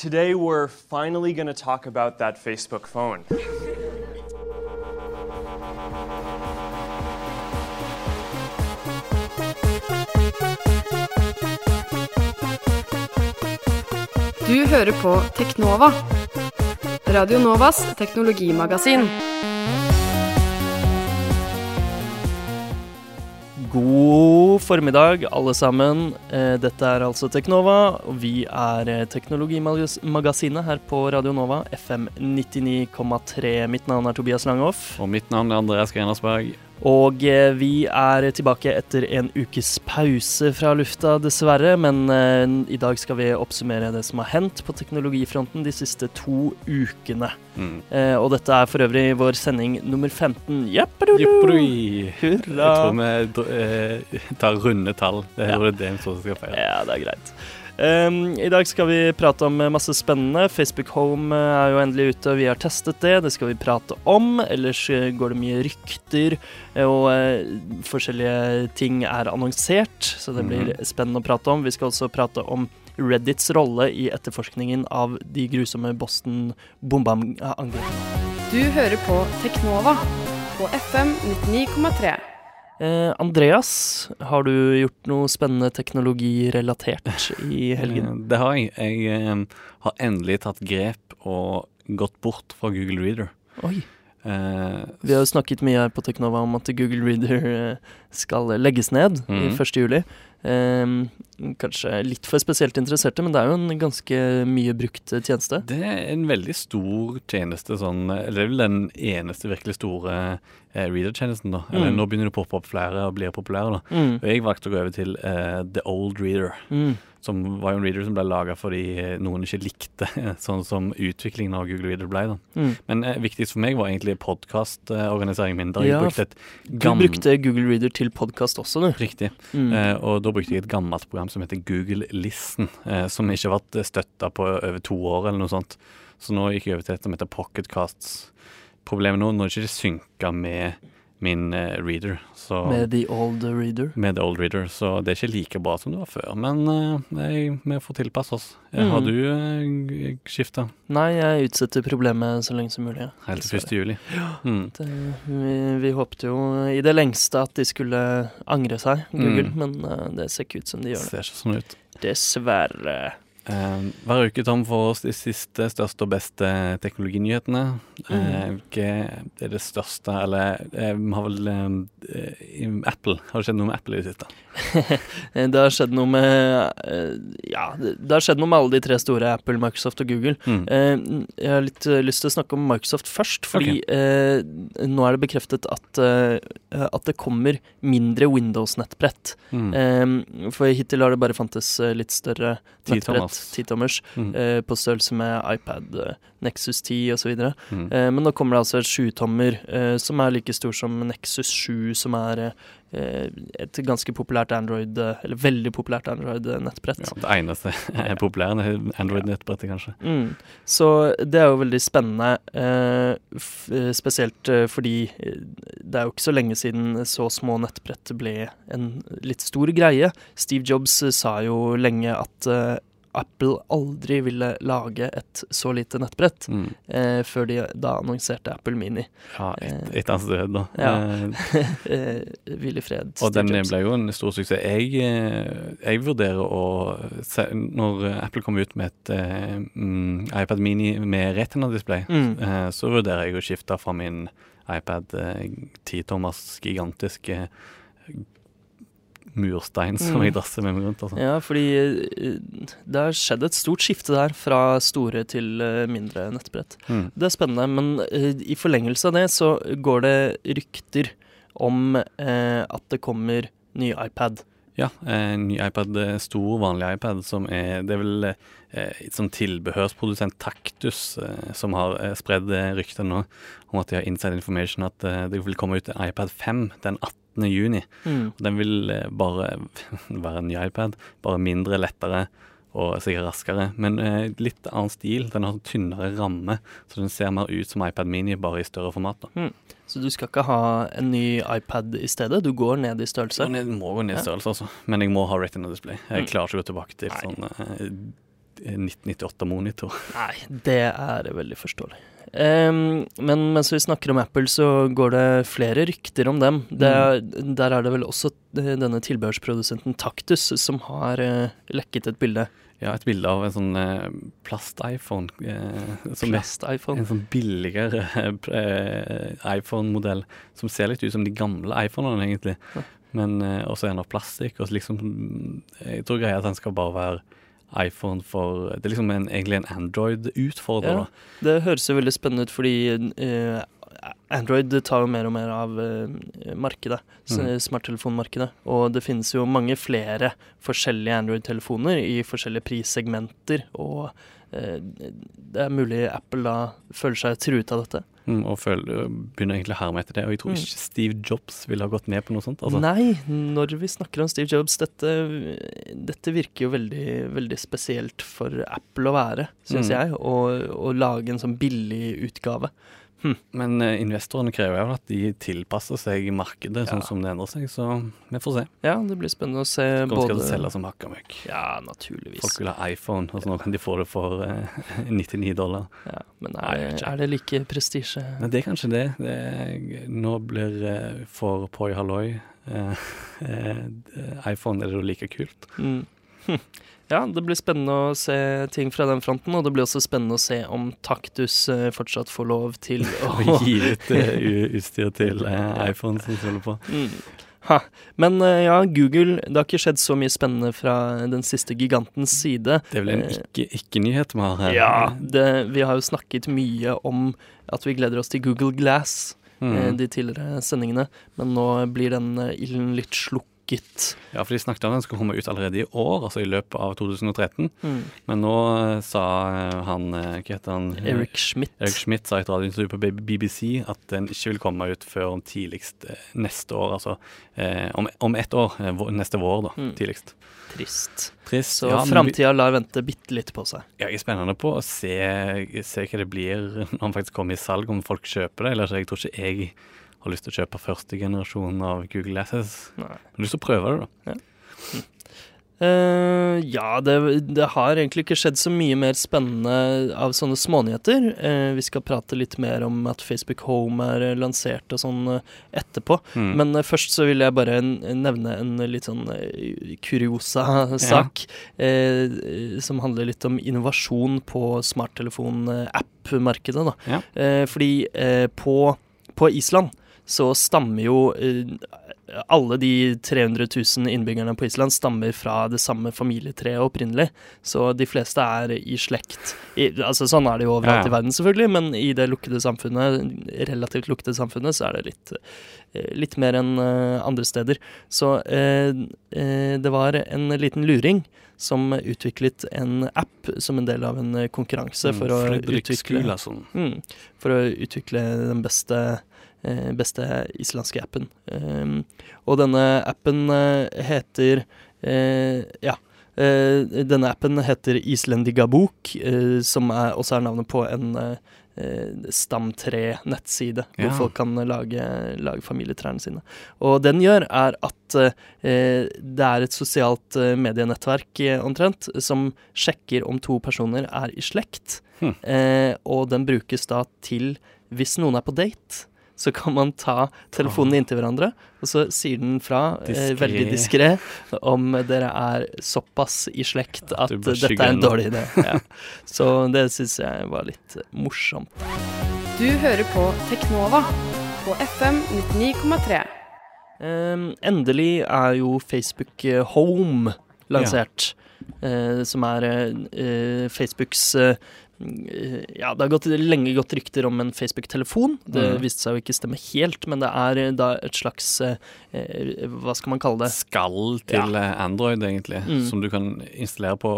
Today, we're finally going to talk about that Facebook phone. Du hører på Teknova. Radio Novas teknologimagasin. God formiddag, alle sammen. Eh, Dette er altså Teknova, og vi er eh, Teknologimagasinet her på Radio Nova, FM 99,3. Mitt navn er Tobias Langhoff. Og mitt navn er Andreas Grenersberg. Og eh, vi er tilbake etter en ukes pause fra lufta, dessverre. Men eh, i dag skal vi oppsummere det som har hendt på teknologifronten de siste to ukene. Mm. Eh, og dette er for øvrig vår sending nummer 15. Jappadulu! Hurra! Jeg tror vi tar runde tall. Det er Ja. det vi skal feire. Ja, det er greit. Um, I dag skal vi prate om eh, masse spennende. Facebook Home eh, er jo endelig ute, og vi har testet det. Det skal vi prate om. Ellers eh, går det mye rykter, og uh, forskjellige ting er annonsert, så det blir Mhm. spennende å prate om. Vi skal også prate om Reddits rolle i etterforskningen av de grusomme Boston-bombeangrepene. Du hører på Teknova på FM 99,3. Eh, Andreas, har du gjort noe spennende teknologirelatert i helgen? Eh, Det har jeg. Jeg eh, har endelig tatt grep og gått bort fra Google Reader. Oi. Eh, Vi har jo snakket mye her på Teknova om at Google Reader eh, skal legges ned i Mhm. 1. juli. Ehm, kanskje litt for spesielt interesserte, men det er jo en ganske mye brukt eh, tjeneste. Det er en veldig stor tjeneste, sånn Eller det er vel den eneste virkelig store eh, reader-tjenesten, da. Eller Mm. nå begynner det å poppe opp flere og blir populære, da. Mm. Og jeg valgte å gå over til eh, The Old Reader. Mm. Som var jo en reader som ble laga fordi eh, noen ikke likte sånn som utviklingen av Google Reader ble. da. Mm. Men eh, viktigst for meg var egentlig podkastorganiseringen min. Der jeg brukte et Du brukte Google Reader til podkast også, du. Riktig. Mm. Eh, og da brukte jeg et gammelt program som heter Google Listen, eh, som ikke har vært støtta på over to år eller noe sånt. Så nå gikk jeg over til et som heter Pocketcasts. Problemet nå, nå er det ikke synker med min eh, reader, så Med The Old Reader. med The Old Reader, så det er ikke like bra som det var før. Men eh, vi får tilpasse oss. Eh, Mm. Har du uh, skifta? Nei, jeg utsetter problemet så lenge som mulig. Helt til dessverre. 1. juli. Mm. Det, vi, vi håpet jo i det lengste at de skulle angre seg, Google, Mm. men uh, det ser ikke ut som de gjør det. Ser ikke sånn ut. Dessverre. Eh, hver uke tar vi for oss de siste, største og beste teknologinyhetene. Eh, hva er det største Eller eh, vi har vel eh, Apple. Har det skjedd noe med Apple i det siste? Eh, Det har skjedd noe med eh, Ja, det har skjedd noe med alle de tre store, Apple, Microsoft og Google. Mm. Eh, Jeg har litt eh, lyst til å snakke om Microsoft først, fordi eh, nå er det bekreftet at, eh, at det kommer mindre Windows-nettbrett. Mm. Eh, For hittil har det bare fantes eh, litt større nettbrett, Titommers. Mm. eh, på størrelse med iPad, eh, Nexus 10 osv. Mm. Eh, men nå kommer det altså et sjutommer eh, som er like stor som Nexus 7, som er eh, et ganske populært Android, eh, eller veldig populært Android-nettbrett. Ja, det eneste er populære Android-nettbrettet, kanskje. Mm. Så det er jo veldig spennende, eh, eh, spesielt eh, fordi eh, det er jo ikke så lenge siden så små nettbrett ble en litt stor greie. Steve Jobs eh, sa jo lenge at eh, Apple aldri ville lage et så lite nettbrett, Mm. eh, før de da annonserte Apple Mini. Ja, et, etter hans død, da. Ja. Eh, eh, Hvil i fred, og den ble jo en stor suksess. Jeg, eh, jeg vurderer å se, Når Apple kommer ut med et eh, mm, iPad Mini med retina-display, Mm. eh, så vurderer jeg å skifte fra min iPad eh, 10-tommers gigantiske murstein som Mm. jeg drasser med meg rundt. Altså. Ja, fordi eh, det har skjedd et stort skifte der, fra store til eh, mindre nettbrett. Mm. Det er spennende, men eh, i forlengelse av det så går det rykter om eh, at det kommer ny iPad. Ja, en ny iPad, stor, vanlig iPad, som er Det er vel eh, som tilbehørsprodusent Taktus eh, som har eh, spredd ryktet nå om at de har inside information at det vil komme ut en iPad 5 den 18. juni. Mm. Den vil eh, bare være en ny iPad, bare mindre, lettere og sikkert raskere. Men eh, litt annen stil. Den har tynnere ramme, så den ser mer ut som iPad Mini, bare i større format. da. Så du skal ikke ha en ny iPad i stedet? Du går ned i størrelse? Jeg må gå ned i størrelse, altså. Men jeg må ha retina display. Jeg Mm. klarer ikke å gå tilbake til Nei. sånn eh, 1998-monitor. Nei, det er veldig forståelig. Um, men mens vi snakker om Apple, så går det flere rykter om dem. Det, Mm. Der er det vel også eh, denne tilbehørsprodusenten Taktus som har eh, lekket et bilde. Ja, et bilde av en sånn eh, plast-iPhone. Eh, Plast-iPhone. en sånn billigere eh, iPhone-modell som ser litt ut som de gamle iPhonene, egentlig. Ja. Men eh, også en av plastikk. Og liksom Jeg tror greia er at den skal bare være iPhone for Det er liksom en, egentlig en Android-utfordrer. Ja. Det høres jo veldig spennende ut fordi eh, Android tar jo mer og mer av eh, markedet, Mm. smarttelefonmarkedet. Og det finnes jo mange flere forskjellige Android-telefoner i forskjellige prissegmenter. Og eh, det er mulig Apple da føler seg truet av dette. Mm, og føler, begynner egentlig å herme etter det. Og jeg tror Mm. ikke Steve Jobs ville ha gått med på noe sånt. Altså. Nei, når vi snakker om Steve Jobs, dette, dette virker jo veldig, veldig spesielt for Apple å være, syns Mm. jeg. Å lage en sånn billig utgave. Men eh, investorene krever jo at de tilpasser seg markedet sånn som det endrer seg, så vi får se. Ja, det blir spennende å se Hvordan skal både det selge som hakka møkk? Ja, naturligvis. Folk vil ha iPhone, og så nå kan de få det for eh, 99 dollar. Ja, men er, det- er det like prestisje? Det er kanskje det. det er, nå blir eh, for Poi Halloi eh, eh, iPhone er det jo like kult. Mm. Ja, det blir spennende å se ting fra den fronten, og det blir også spennende å se om Taktus eh, fortsatt får lov til å gi ut eh, utstyr til eh, iPhone som holder på. Mm. Ha. Men ja, Google Det har ikke skjedd så mye spennende fra den siste gigantens side. Det er vel en Eh, ikke- ikke-nyhet vi har her. Ja, det, vi har jo snakket mye om at vi gleder oss til Google Glass Mm. de tidligere sendingene, men nå blir den ilden litt slukket. Ja, for de snakket om den skulle komme ut allerede i år, altså i løpet av 2013. Mm. Men nå eh, sa eh, han eh, Hva heter han? Eric Schmidt. Eric Schmidt sa i et radiointervju på BBC at den ikke vil komme ut før om tidligst neste år. Altså om, om ett år. Neste vår, da. Mm. Tidligst. Trist. Trist. Så ja, framtida lar vente bitte litt på seg. Ja, jeg er spennende på å se, se hva det blir når den faktisk kommer i salg, om folk kjøper det. Eller så jeg tror ikke jeg har lyst til å kjøpe første generasjon av Google Glasses. Nei. Har lyst til å prøve det, da. Eh, ja, det, det har egentlig ikke skjedd så mye mer spennende av sånne smånyheter. Uh, vi skal prate litt mer om at Facebook Home er eh, lansert og sånn etterpå. Mm. Men uh, først så vil jeg bare nevne en litt sånn kuriosa sak. Eh, som handler litt om innovasjon på smarttelefon-app-markedet. da. Ja. Fordi på, på Island så stammer jo eh, alle de 300 000 innbyggerne på Island stammer fra det samme familietreet opprinnelig. Så de fleste er i slekt. I, altså Sånn er det jo overalt Ja, ja. i verden, selvfølgelig, men i det lukkede samfunnet, relativt lukkede samfunnet, så er det litt, eh, litt mer enn eh, andre steder. Så eh, det var en liten luring som utviklet en app som en del av en konkurranse for å Mm, utvikle Mm, for å utvikle den beste, beste islandske appen. Um, og denne appen eh, heter eh, Ja. eh, denne appen heter Islendigabok, uh, som er, også er navnet på en Stam3-nettside, hvor Ja. folk kan lage, lage familietrærne sine. Og den gjør, er at eh, det er et sosialt eh, medienettverk eh, omtrent, som sjekker om to personer er i slekt. Hm. Eh, og den brukes da til hvis noen er på date. Så kan man ta telefonen inntil hverandre, og så sier den fra eh, veldig diskré om dere er såpass i slekt at at dette er en dårlig idé. Ja. Så det syns jeg var litt morsomt. Du hører på Teknova på FM 99,3. Um, endelig er jo Facebook eh, Home lansert. eh, som er eh, Facebooks Ja, det har gått, lenge gått rykter om en Facebook-telefon. Det Mm. viste seg jo ikke stemme helt, men det er eh, da et slags eh, eh, Hva skal man kalle det? Skall til ja. Android, egentlig, Mm. som du kan installere på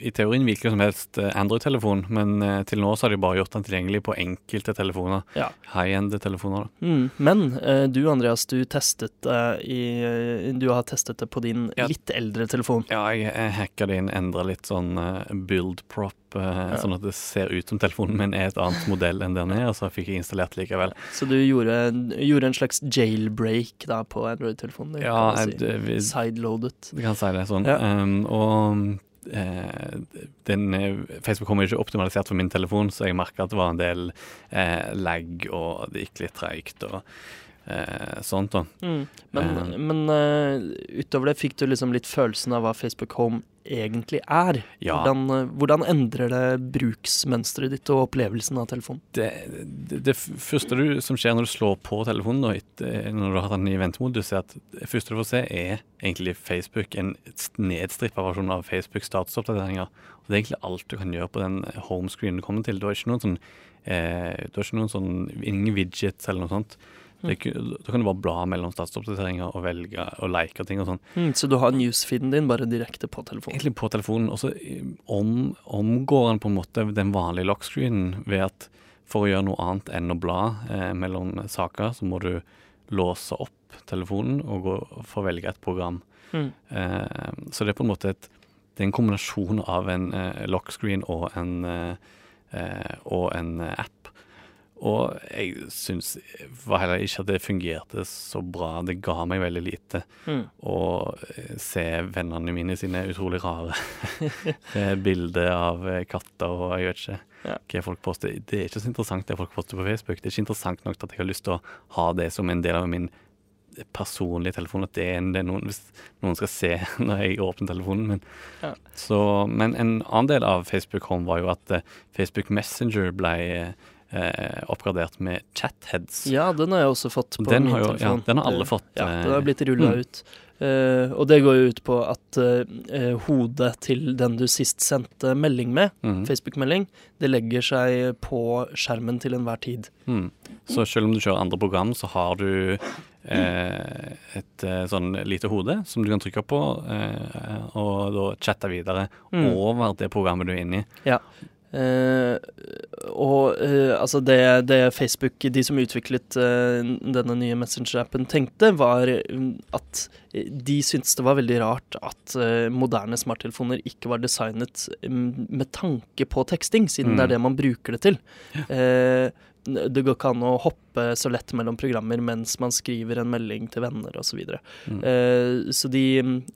i teorien hvilken som helst eh, Android-telefon, men eh, til nå så har de bare gjort den tilgjengelig på enkelte telefoner. Ja. High-end-telefoner. Mm. Men eh, du Andreas, du testet i eh, Du har testet det på din Ja. litt eldre telefon. Ja, jeg, jeg hacka det inn, endra litt sånn eh, build prop, eh, sånn at det ser ut som telefonen min er et annet modell enn den er, og så fikk jeg installert likevel. Så du gjorde, gjorde en slags jailbreak da på Android-telefonen? Ja, si. det- vi, Sideloadet. Du kan si det sånn. Ja. Um, og eh, den, eh, Facebook Home er ikke optimalisert for min telefon, så jeg merka at det var en del eh, lag, og det gikk litt treigt eh, sånt. da. Mm. Men, Eh. men uh, utover det, fikk du liksom litt følelsen av hva Facebook Home egentlig er? Ja. Hvordan, eh, hvordan endrer det bruksmønsteret ditt og opplevelsen av telefonen? Det, det, det første du, som skjer når du slår på telefonen, da, når du har hatt den i ventemodus, er at det første du får se, er egentlig Facebook, en nedstrippa versjon av Facebook statusoppdateringer. Og Det er egentlig alt du kan gjøre på den homescreenen du kommer til. Du har ikke noen sånn, eh, du har ikke noen sånn ingen widgets eller noe sånt. Det da kan du bare bla mellom statsoppdateringer og velge og like og ting og sånn. Mm, så du har newsfeeden din bare direkte på telefonen? Egentlig på telefonen. Og så om, omgår den på en måte den vanlige lockscreenen ved at for å gjøre noe annet enn å bla eh, mellom saker, så må du låse opp telefonen og gå få velge et program. Mm. Eh, så det er på en måte et, det er en kombinasjon av en eh, lockscreen og en, eh, eh, og en eh, app. Og jeg syns heller ikke at det fungerte så bra. Det ga meg veldig lite Mm. å eh, se vennene mine sine utrolig rare eh, bilder av eh, katter og jeg vet ikke Ja. hva folk poster. Det er ikke så interessant det folk poster på Facebook. Det er ikke interessant nok til at jeg har lyst til å ha det som en del av min personlige telefon. At det er, det er noen, hvis noen skal se når jeg åpner telefonen min. Ja. Så, men en annen del av Facebook Home var jo at Facebook Messenger ble eh, oppgradert med chatheads. Ja, den har jeg også fått på Den min har jo- ja, telefon. den har alle fått, Ja, eh, den har blitt rulla mm. ut. Uh, og det går jo ut på at eh, hodet til den du sist sendte melding med, mm. Facebook-melding, det legger seg på skjermen til enhver tid. Mm. Så selv om du kjører andre program, så har du uh, et sånn lite hode som du kan trykke på, og da chatte videre Mm. over det programmet du er inne i. Eh, og eh, altså det, det Facebook, de som utviklet eh, denne nye Messenger-appen, tenkte, var mm, at eh, de syntes det var veldig rart at moderne smarttelefoner ikke var designet mm, med tanke på teksting, siden Mm. det er det man bruker det til. Eh, det går ikke an å hoppe så lett mellom programmer mens man skriver en melding til venner osv. Så, videre. Mm. Eh, så de,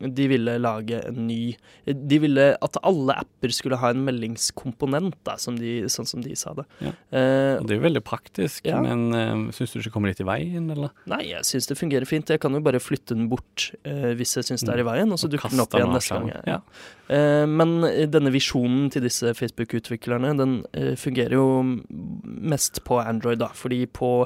de ville lage en ny De ville at alle apper skulle ha en meldingskomponent, da, som de, sånn som de sa det. Ja. Eh, Og det er jo veldig praktisk, Ja. men uh, syns du ikke kommer litt i veien, eller? nei, jeg syns det fungerer fint. Jeg kan jo bare flytte den bort eh, hvis jeg syns det er i veien, og så dukker den opp igjen neste gang. Ja. Eh, men denne visjonen til disse Facebook-utviklerne, den eh, fungerer jo mest på Android, da. Fordi på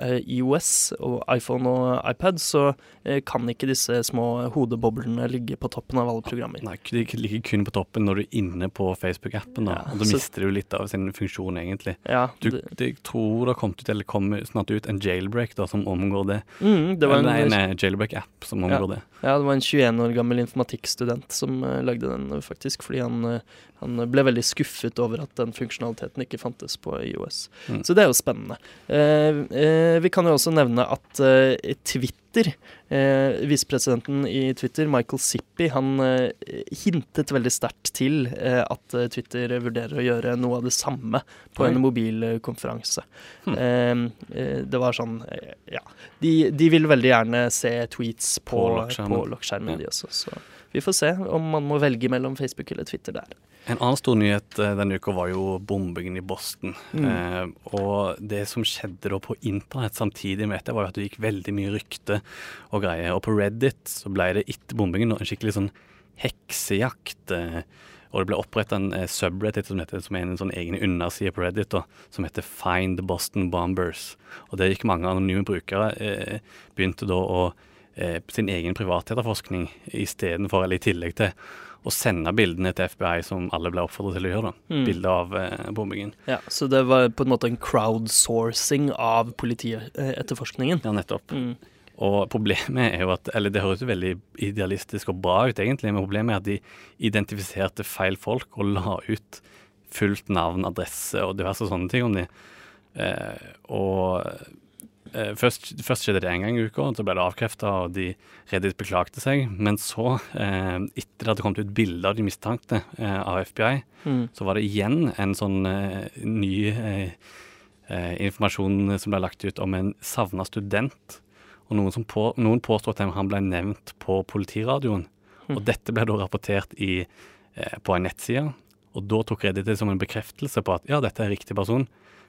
iOS og iPhone og iPad så eh, kan ikke disse små hodeboblene ligge på toppen av alle programmer. Nei, de ligger kun på toppen når du er inne på Facebook-appen. Ja, og da så- mister du litt av sin funksjon, egentlig. Ja, Du, det, jeg tror det har kommet ut, eller kommer snart ut, en jailbreak da, som omgår det. mm, det var Nei, en, en eh, jailbreak-app som omgår det. Ja, det var en 21 år gammel informatikkstudent som uh, lagde den, eh, faktisk. Fordi han, uh, han ble veldig skuffet over at den funksjonaliteten ikke fantes på IOS. Mm. Så det er jo spennende. Uh, eh, vi kan jo også nevne at eh, Twitter, eh, visepresidenten i Twitter, Michael Sippy, han eh, hintet veldig sterkt til eh, at eh, Twitter vurderer å gjøre noe av det samme på Oi. en mobilkonferanse. Hmm. Eh, eh, det var sånn eh, Ja. De, de vil veldig gjerne se tweets på, På lokkskjermen, Ja. de også. Så vi får se om man må velge mellom Facebook eller Twitter der. En annen stor nyhet eh, denne uka var jo bombingen i Boston. Mm. Eh, og det som skjedde da på internett samtidig med dette, var jo at det gikk veldig mye rykte og greier. Og på Reddit så ble det etter bombingen en skikkelig sånn heksejakt. Eh, og det ble oppretta en eh, subreddit som, heter, som er en sånn egen underside på Reddit, da, som heter Find Boston Bombers. Og der gikk mange anonyme brukere eh, begynte da å eh, sin egen privatetterforskning istedenfor, eller i tillegg til, å sende bildene til FBI, som alle ble oppfordret til å gjøre. Mm. Bilder av eh, bombingen. Ja, Så det var på en måte en crowdsourcing av politietterforskningen. Ja, nettopp. Mm. Og problemet er jo at Eller det høres jo veldig idealistisk og bra ut, egentlig, men problemet er at de identifiserte feil folk og la ut fullt navn, adresse og diverse sånne ting om de. Eh, og eh, først, først skjedde det én gang i uka, så ble det avkrefta, og de Reddit beklagte seg. Men så, eh, etter det hadde kommet ut bilder av de mistenkte eh, av FBI, Mm. så var det igjen en sånn eh, ny eh, eh, informasjon som ble lagt ut om en savna student. Og noen, som på, noen påstod at han ble nevnt på politiradioen. Mm. Og dette ble da rapportert i eh, på en nettside. Og da tok Reddit det som en bekreftelse på at ja, dette er riktig person.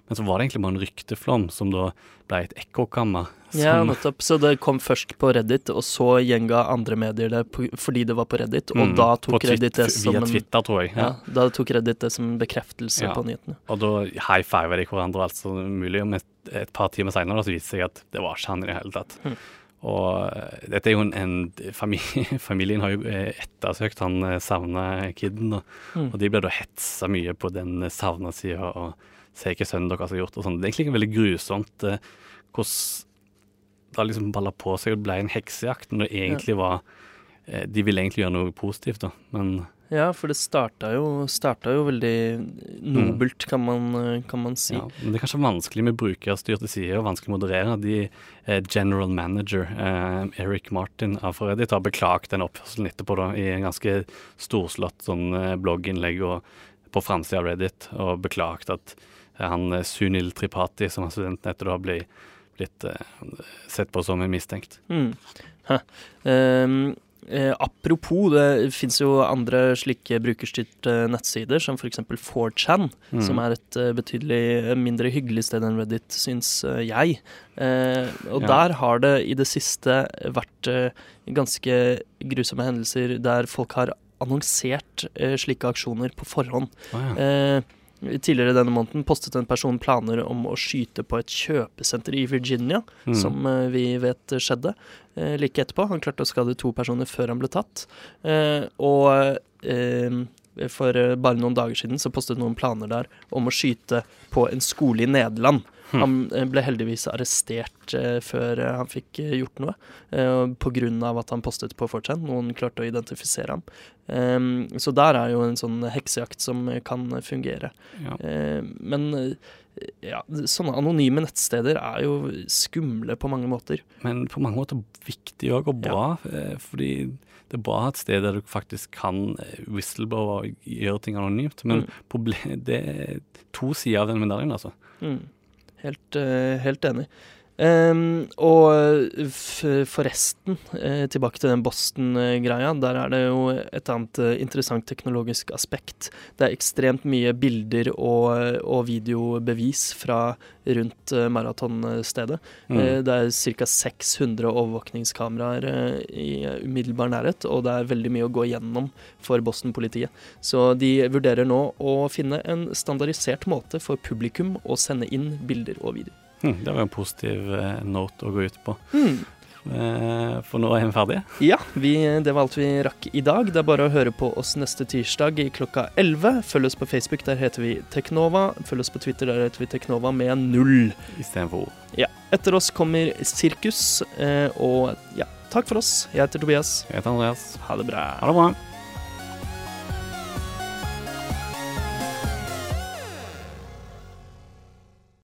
Men så var det egentlig bare en rykteflom som da ble et ekkokammer. Ja, nettopp. Så det kom først på Reddit, og så gjenga andre medier det på, fordi det var på Reddit, og Mm, da tok Reddit det som Via en Twitter, tror jeg. ja, Ja. da tok Reddit det som en bekreftelse Ja. på nyhetene. Og da high fiver de hverandre, alt som mulig. Og et par timer seinere så viste det seg at det var ikke han i det hele tatt. Mm. Og eh, dette er jo en, en familie, Familien har jo eh, ettersøkt han eh, savna kiden, og, Mm. og de ble da hetsa mye på den savna sida og Se ikke sønnen deres har gjort og sånn. Det er egentlig veldig grusomt eh, hvordan det liksom balla på seg og ble en heksejakt, når det egentlig var eh, De ville egentlig gjøre noe positivt, da, men Ja, for det starta jo, starta jo veldig nobelt, kan, man, kan man si. Ja, men det er kanskje vanskelig med brukerstyrte sider, og vanskelig å moderere. De eh, general manager, eh, Eric Martin av Reddit, har beklaget den oppførselen etterpå da, i en ganske storslått sånn eh, blogginnlegg og på framsida av Reddit, og beklaget at eh, han eh, Sunil Tripathi, som er studenten etter da, ble blitt eh, sett på som en mistenkt. Mm. Hæ. Eh, apropos, det fins jo andre slike brukerstyrte nettsider, som f.eks. 4chan, Mm. som er et eh, betydelig mindre hyggelig sted enn Reddit, syns eh, jeg. Eh, og Ja. der har det i det siste vært eh, ganske grusomme hendelser der folk har annonsert eh, slike aksjoner på forhånd. Oh, ja. Tidligere denne måneden postet en person planer om å skyte på et kjøpesenter i Virginia, Mm. som eh, vi vet skjedde eh, like etterpå. Han klarte å skade to personer før han ble tatt. Eh, og for bare noen dager siden så postet noen planer der om å skyte på en skole i Nederland. Hm. Han eh, ble heldigvis arrestert eh, før eh, han fikk gjort noe, pga. at han postet på 4chan. Noen klarte å identifisere ham. Em, så der er jo en sånn heksejakt som kan fungere. ja. Eh, men ja, sånne anonyme nettsteder er jo skumle på mange måter. Men på mange måter viktig òg, og bra. Ja. Fordi det er bra at steder der du faktisk kan whistleblower whistleblowe og gjøre ting anonymt. Men Mm. det er to sider av den medaljen, altså. Mm. Helt, eh, helt enig. Ehm, og forresten, eh, tilbake til den Boston-greia. Der er det jo et annet eh, interessant teknologisk aspekt. Det er ekstremt mye bilder og, og videobevis fra rundt eh, maratonstedet. Mm. Eh, Det er ca. 600 overvåkningskameraer eh, i umiddelbar nærhet, og det er veldig mye å gå gjennom for Boston-politiet. Så de vurderer nå å finne en standardisert måte for publikum å sende inn bilder og videoer. Hm, det var en positiv eh, note å gå ut på. Hmm. Eh, for nå er vi ferdige. Ja, vi, det var alt vi rakk i dag. Det er bare å høre på oss neste tirsdag i klokka 11. Følg oss på Facebook, der heter vi Teknova. Følg oss på Twitter, der heter vi Teknova med null. Istedenfor ord. Ja. Etter oss kommer Sirkus, eh, og ja, takk for oss. Jeg heter Tobias. Jeg heter Andreas. Ha det bra. Ha det bra.